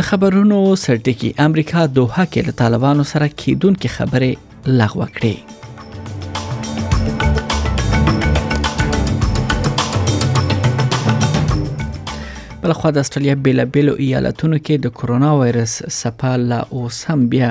د خبرونو سرټکی امریکا دوحه کې له طالبانو سره کیدونکې خبرې لغوه کړې بلخوا د استرالیا بیلابیلو ایالتونو کې د کرونا وایرس سپه لا اوس هم بیا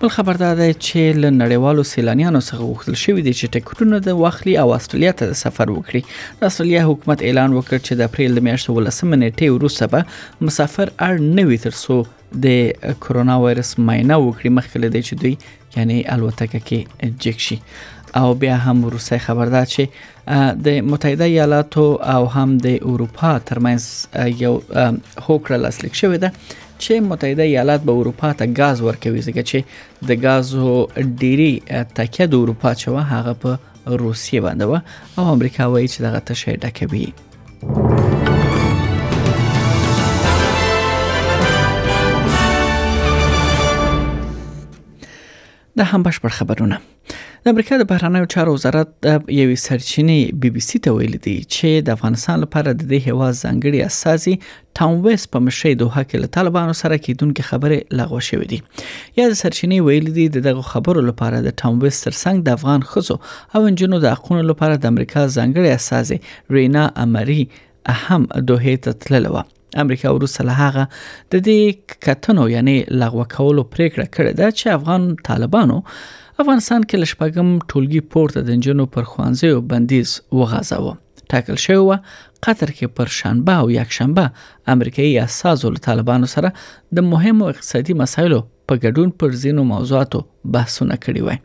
بل خبر دا دی چې له نړیوالو سیلانیانو څخه غوښتل شوې دي چې ټکټونه د واخلي او استرالیا ته سفر وکړي د استرالیا حکومت اعلان وکړ چې د اپریل د میاشتې ولسمه نیټه وروسته به مسافر اړ نه وي ترڅو د کرونا وایرس معاینه وکړي مخکې له دې چې دوی یعنی الوتکه کې جګ شي او بیا هم روسي خبردار چې د متحده ایالاتو او هم د اروپا ترمنځ یو هوکړه لاسلیک شوې ده چې متحده ایالات به اروپا ته غاز ورکوي ځکه چې د غازو ډيري تکیه د اروپا چې هغه په روسیه باندې و او امریکا وایي چې دغه تشه ډکوي د هم بشپړ خبرونه د امریکا د بهرنیو چارو وزارت د یوې سرچینې بي بي سي ته ویل دي چې د افغانستان لپاره د دې هوا ځنګړي اساسي ټام ویس په مشرۍ دوه کې له طالبانو سره کېدونکې خبرې لغوه شوې دي یا د سرچینې ویل دي د دغه خبرو لپاره د ټام ویس ترڅنګ د افغان خزو او انجونو د حقوقو لپاره د امریکا ځنګړي اساسي رینا امری هم دوه ته تللې و امریکا وروسته له هغه د دې کتنو یعنی لغوه کولو پریکړه کړې ده چې افغان طالبانو افغانستان کې لشپګم ټولګي پورته د جنونو پر خوانځیو بندیز وغځاوه ټاکل شوی و قطر کې پر شنبه او یک شنبه امریکایي اساسو له طالبانو سره د مهمو اقتصادي مسایلو په ګډون پر ځینو موضوعاتو بحثونه کړي وای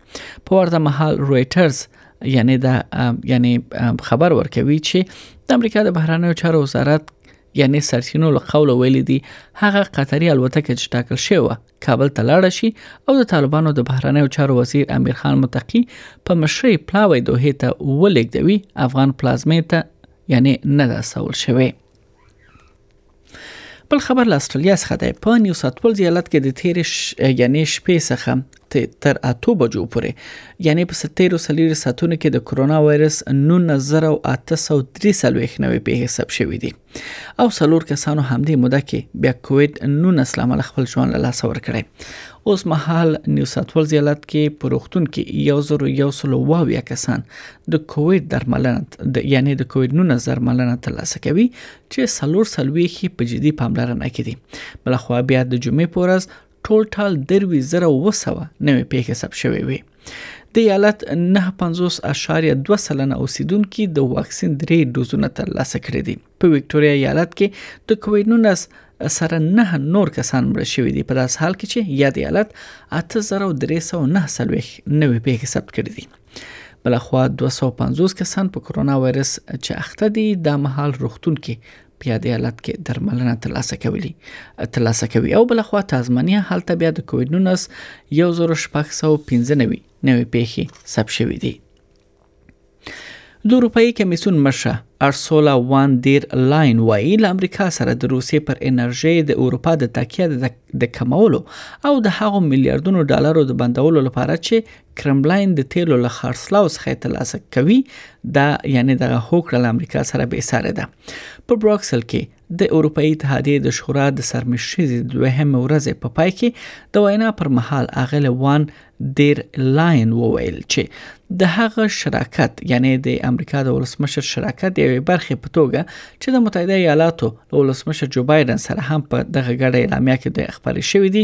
په ورته مهال رويټرز یعنی دا یعنی خبر ورکوي چې د امریکا د بهرانه چارو وزارت یعنی سرچینو له قوله ویلي دي هغه قطري الوتکه چې ټاکل شوې وه کابل ته لاړه شي او د طالبانو د بهرنیو چارو وزیر امیر خان متقي په مشرۍ پلاوی دوه ته ولېږدوي افغان پلازمې ته یعنی نه ده سول شوې بل خبر له استرالیا څخه دی په نیو ساوت ولز ایالت کې د تیرې یعنی شپې څخه ته تر اتو بجو پورې یعنی په ستیرو سلیری ساتونو کې د کرونا وایرس 19843 نوې پیښې ثبت شوې دي او څلور کسانو همدې موده کې بیا کووید 19 لامل خپل ژوند له لاسه ورکړي اوس مهال نیو ساوث ولز ایالت کې پروختون کې 1122 کسان د کووید درملنه د یعنی د کووید 19 درملنه تر لاسه کوي چې څلور سلوي په جدي پاملرنه کې دي بلخو بیا د جمعې پورز ټول ټال درویشت زره اووه سوه نوې پېښې ثبت شوې وې. د ایالت نهه پنځوس اعشاریه دوه سلنه اوسېدونکي د واکسین درې ډوزونه ترلاسه کړي دي. په ویکټوریا ایالت کې د کوویډ نولس سره نهه نور کسان مړه شوي دي په داسې حال کې چې یاد ایالت اته زره او درې سوه نهه څلوېښت نوې پېښې ثبت کړي دي. بلخوا دوه سوه پنځوس کسان په کرونا وایرس چې اخته دي دا مهال روغتون کې په یاد ایالت کې درملنه ترلاسه کوي ترلاسه کوي او بل خو تازمنیا حالت بیا د کووډ 19 1695 نوې پیښې ثبت شوې دي د اروپאי کمیسون مشره ارسولا وان دیر لاین وایي له امریکا سره د روسیې پر انرژي د اروپا د تکیه د کمولو او د هغو میلیارډونو ډالرو د بندولو لپاره چې کرملاین د تیلو له خرڅلاو څخه ترلاسه کوي دا یعنی دغه هوکړه له امریکا سره به سره ده په بروکسل کې د اروپאי اتحادیې د شورا د سرمشریز دوهم ورځ په پای کې د وینا پر مهال اغله وان دیر لاین وویل چې د هغه شراکت یعنی د امریکا د ولسمشر شراکت د یوې برخې په توګه چې د متحده ایالاتو له ولسمشر جو بایدن سره هم په دغه ګډه اعلامیه کې د خبرې شوې دي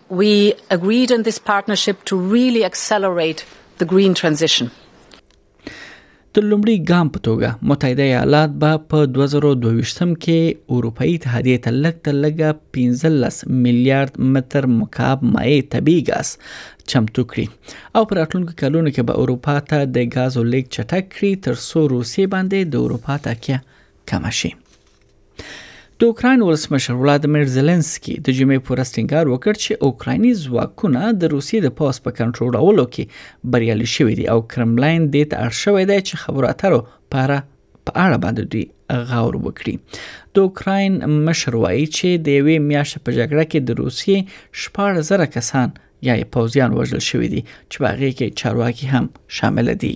We agreed in this partnership to really accelerate the green transition. د لومړي ګام په توګه متحده ایالات به په 2022 کې اروپאי اتحادیه ته لږ تر لږه 15 میلیارډ متر مکعب مایع طبیعي غاز چمتو کړي او پر راتلونکو کلونو کې به اروپا ته د غازو لیک چټک کړي تر څو روسیې باندې د اروپا تکیه کم شي د اوکراین ولسمشر ولادمیر زلنسکي د جمعې په ورځ ټینګار وکړ چې اوکرایني ځواکونه د روسیې د پوځ په کنټرولولو کې بریالي شوي دي او کرملین دې ته اړ شوی دی چې خبرو اترو په اړه په اړه باندې دوی غور وکړي د اوکراین مشر وایي چې د یوې میاشتې په جګړه کې د روسیې شپږ زره کسان یا پوځیان وژل شوي دي چې باغې کې چارواکي هم شامل دي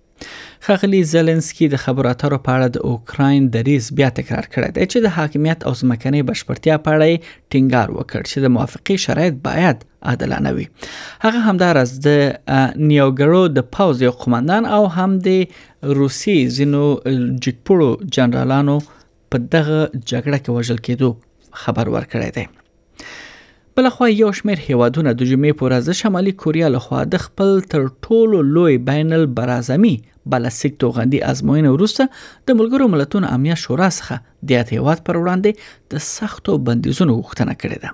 ښاغلي زلنسکي د خبرو اترو په اړه د اوکراین دریځ بیا تکرار کړی دی چې د حاکمیت او ځمکنۍ بشپړتیا په اړه ټینګار وکړ چې د موافقې شرایط باید عادلانه وي هغه همدارس د نیوګرو د پوز یو قومندان او هم د روسي زینو جګپړو جنرالانو په دغه جګړه کې وژل کېدو خبر ورکړی دی بلخوا یو شمېر هیوادونه د جمعې په ورځ شمالي کوریا لخوا د خپل تر ټولو لوی بین البرازمي بالستیک توغندي ازموینه وروسته د ملګرو ملتونو امنیت شورا څخه د یاد هیواد پر وړاندې د سختو بندیزونو غوښتنه کړې ده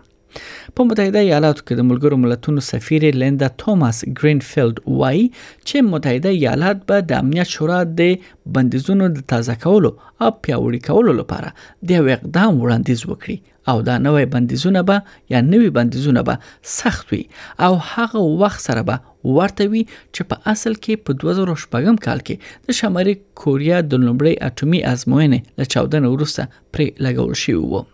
په متحده ایالاتو کې د ملګرو ملتونو سفیر لیندا توماس ګرینفیلد وایي چې متحده ایالات به د امنیت شورا د بندیزونو د تازه کولو او پیاوړي کولو لپاره د یو اقدام وړاندیز وکړي او دا نوې بندیزونه به یا نوې بندیزونه به سخت وي او هغه وخت سره به ورته وي چې په اصل کې په 2014 کال کې د شمالي کوریا د لومړۍ اټومي ازموینې له چاودنې وروسته پرې لګول شوی وو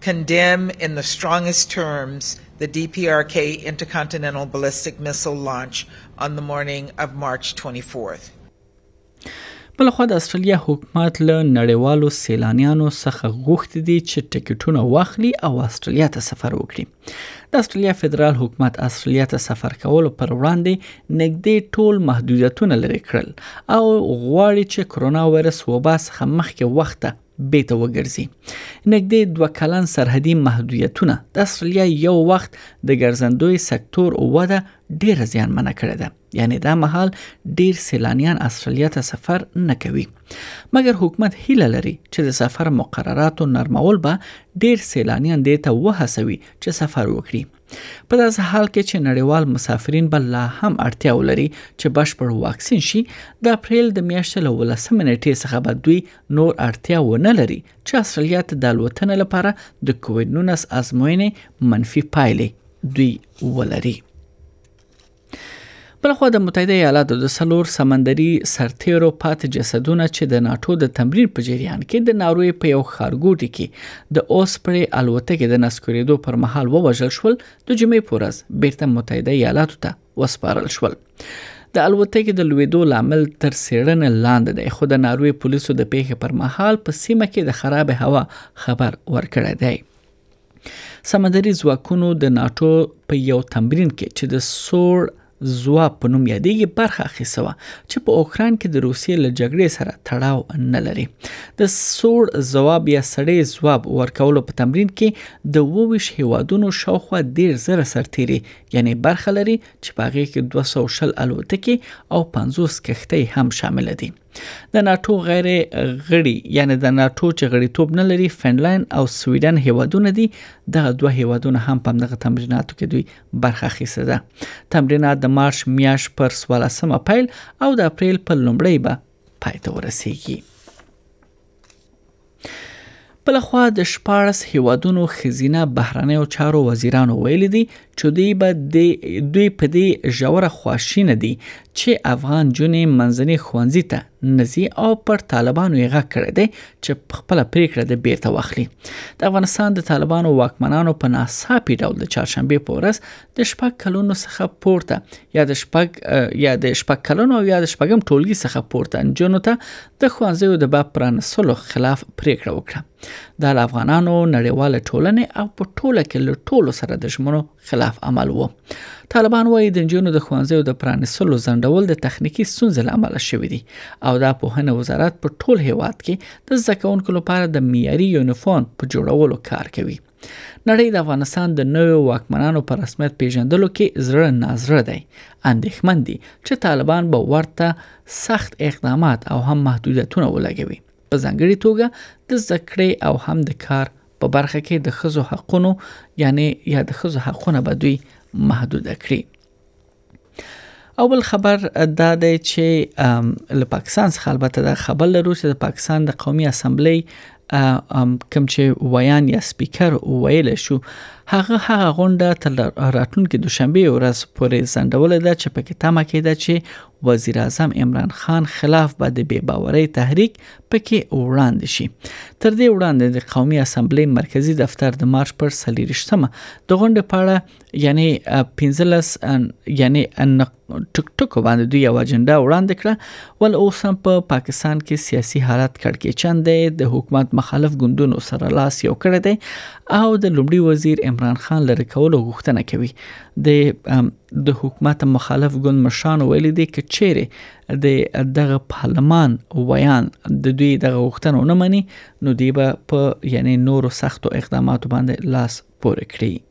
Condemn in the strongest terms the DPRK intercontinental ballistic missile launch on the morning of March 24th. بلخوا د استرالیا حکومت له نړیوالو سیلانیانو څخه غوښتي دي چې ټکټونه واخلي او استرالیا ته سفر وکړي د استرالیا فدرال حکومت استرالیا ته سفر کولو پر وړاندې نږدې ټول محدودیتونه لري کړل او غواړي چې کرونا وایرس وبا څخه مخکې وخته بې ته وګرځي نږدې دوه کلن سرحدي محدودیتونه د استرالیا یو وخت د ګرځندوی سکتور وده ډیره زیانمنه کړې ده یعنی دا مهال ډیر سیلانیان استرالیا ته سفر نه کوي مګر حکومت هیله لري چې د سفر مقرراتو نرمول به ډیر سیلانیان دې ته وهڅوي چې سفر وکړي په داسې حال کې چې نړیوال مسافرین به لا هم اړتیا ولري چې بشپړ واکسین شي د اپریل د میاشتې له ولسمې نیټې څخه به دوی نور اړتیا ونه لري چې استرالیا ته د الوتنې لپاره د کووید 19 ازموینې منفي پایلې دوی ولري بلخوا د متحده ایالاتو د سلور سمندري سرتیرو پات جسدونه چې د ناتو د تمرین په جریان کې د ناروې په یو خارګوټي کې د اوسپړې الوتکې د نسکوریدو پر مهال ووژل شول د جمعې پورز بیرته متحده ایالاتو ته وسپارل شول د الوتکې د لویدو لامل تر سیړنې لاندې دی خو د ناروې پولیسو د پیښې پر مهال په سیمه کې د خراب هوا خبر ورکړی دی سمندري ځواکونو د ناټو په یو تمرین کې چې د سوړ ځواب په نوم یادېږي برخه اخیسته وه چې په اوکراین کې د روسیې له جګړې سره تړاو نه لري د سوړ ځواب یا سړې ځواب ورکولو په تمرین کې د 22 هیوادونو شاوخوا 10 زره سرتیري یعنی برخه لري چې په هغه کې 200 الوتکې او 50 کښتۍ هم شامل دي د ناتو غیر غړي یعنی د ناتو چې غړیتوب نه لري فنلند او سویډن هیوادونه دي دغه دوه هیوادونه هم په دغه تمریناتو کې دوی برخه اخیسته ده تمرینات د مارچ میاش پر 14 پیل او د اپریل په لومړۍ به پای ته ورسیږي بلخوا د شپاړس هیوادونو خزینه بهرنیو چارو وزیرانو ویل دي چې دوی به دوی په دې ژوره خواشینه دي چې افغان جونې منځني خوانځي ته نزي او پر طالبانو یې غږ کړی دی چې خپل پریکړه د بیرته واخلي د افغانستان د طالبانو واکمنانو په ناڅاپي ډول د چهارشنبه په ورځ د شپږ کلونو څخه پورته یا د شپږ یا د شپږ کلونو او یا د شپږم ټولګي څخه پورته نجونو ته د ښوونځیو د باب پرانسلو خلاف پریکړه وکړه دا له افغانانو نړیوال ټولنې او په ټوله کې له ټولو سره د ژمنو خلاف عمل وو طالبان وایي د نجونو د ښوونځیو د پرانسلو ځندول د تخنیکی ستونزې لامل شوې دي او دا په هنه وزارت په ټول هیواد کې د زکونکو لپاره د معیاري یونیفورم په جوړولو کار کوي نړۍ د افغانستان د نویو واکمنانو په رسمیت پیژندلو کې زړه نازړه دی اندېښمن دي چې طالبان به ورته سخت اقدامات او هم محدودیتونه ولګوي په ځانګړي توګه د زکړې او هم د کار په برخه کې د خزو حقونو یعنی یا د خزو حقونه به دوی محدود کړي اول خبر دا دی چې له پاکستان څخه البته دا خبر لرو چې د پاکستان د قومي اسمبلۍ کوم چې ویان یا سپیکر ویل شو هغه هغه غونډه تر راتلونکي دوشنبه ورځ پورې ځنډول ده چې په کې تمه کېده چې وزیر اعظم عمران خان خلاف به د بې باورۍ تحریک پکې وړاندې شي تر دې وړاندې د قومي اسمبلی مرکزی دفتر د مارچ پر 23مه د غونډې په اړه یعنی 15 یعنی ټک ټک باندې دوی یو اجنډا وړاندې کړه ول اوس هم په پا پاکستان کې سیاسي حالت کړکېچن دی د حکومت مخالف ګوندونو سره لاس یو کړی دی او د لومړي وزیر عمران خان لری کولو غوښتنه کوي د د حکومت مخالف ګوند مشران ویلي دي چې چیرې د دغه پارلمان ویان د دوی دغه غوښتنه نه مني نو دی به په یعنی نورو سختو اقداماتو باندې لاس پورې کړی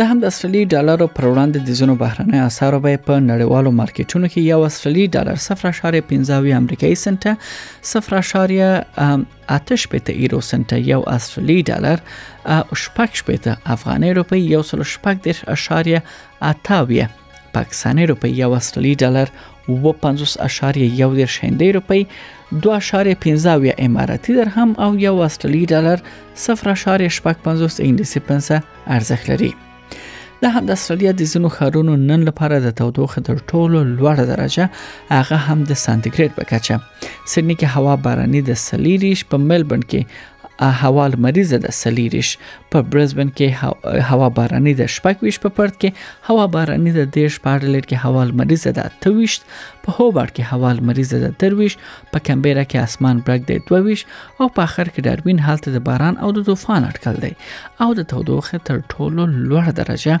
د هم د استرالی ډالرو پر وړاندې د ځینو بهرنۍ اسعارو بیې په نړیوالو مارکیټونو کې یو استرالی ډالر 0.15 امریکایي سنت 0.8 پته ایرو سنت یو استرالی ډالر او شپږ پته افغاني روپی یو سل شپږ دیش اشاریه اتاویه پاکستاني روپی یو استرالی ډالر و 50.1 هندۍ روپی 2.15 اماراتي درهم او یو استرالی ډالر 0.55 انګلیسي پنسه ارزښت لري د هم د استرالیا د ځینو ښارونو نن لپاره د تودوخې تر ټولو لوړه درجه هغه هم د سانتیګریډ په کچه سېډني کې هوا باراني د سلیریش په ملبورن کې هوا لمریزه ده سلیریش په برزبن کې هوا باراني ده شپږ ویش په پرت کې هوا باراني ده دیش په اډلېټ کې هوا لمریزه ده تويشت په هوبر کې هوا لمریزه ده درویش په کمبيرا کې اسمان برګ دی دويش او په اخر کې ډاروین حالت د باران او د طوفان اټکل دی او د تودوخه تر ټولو لوړ درجه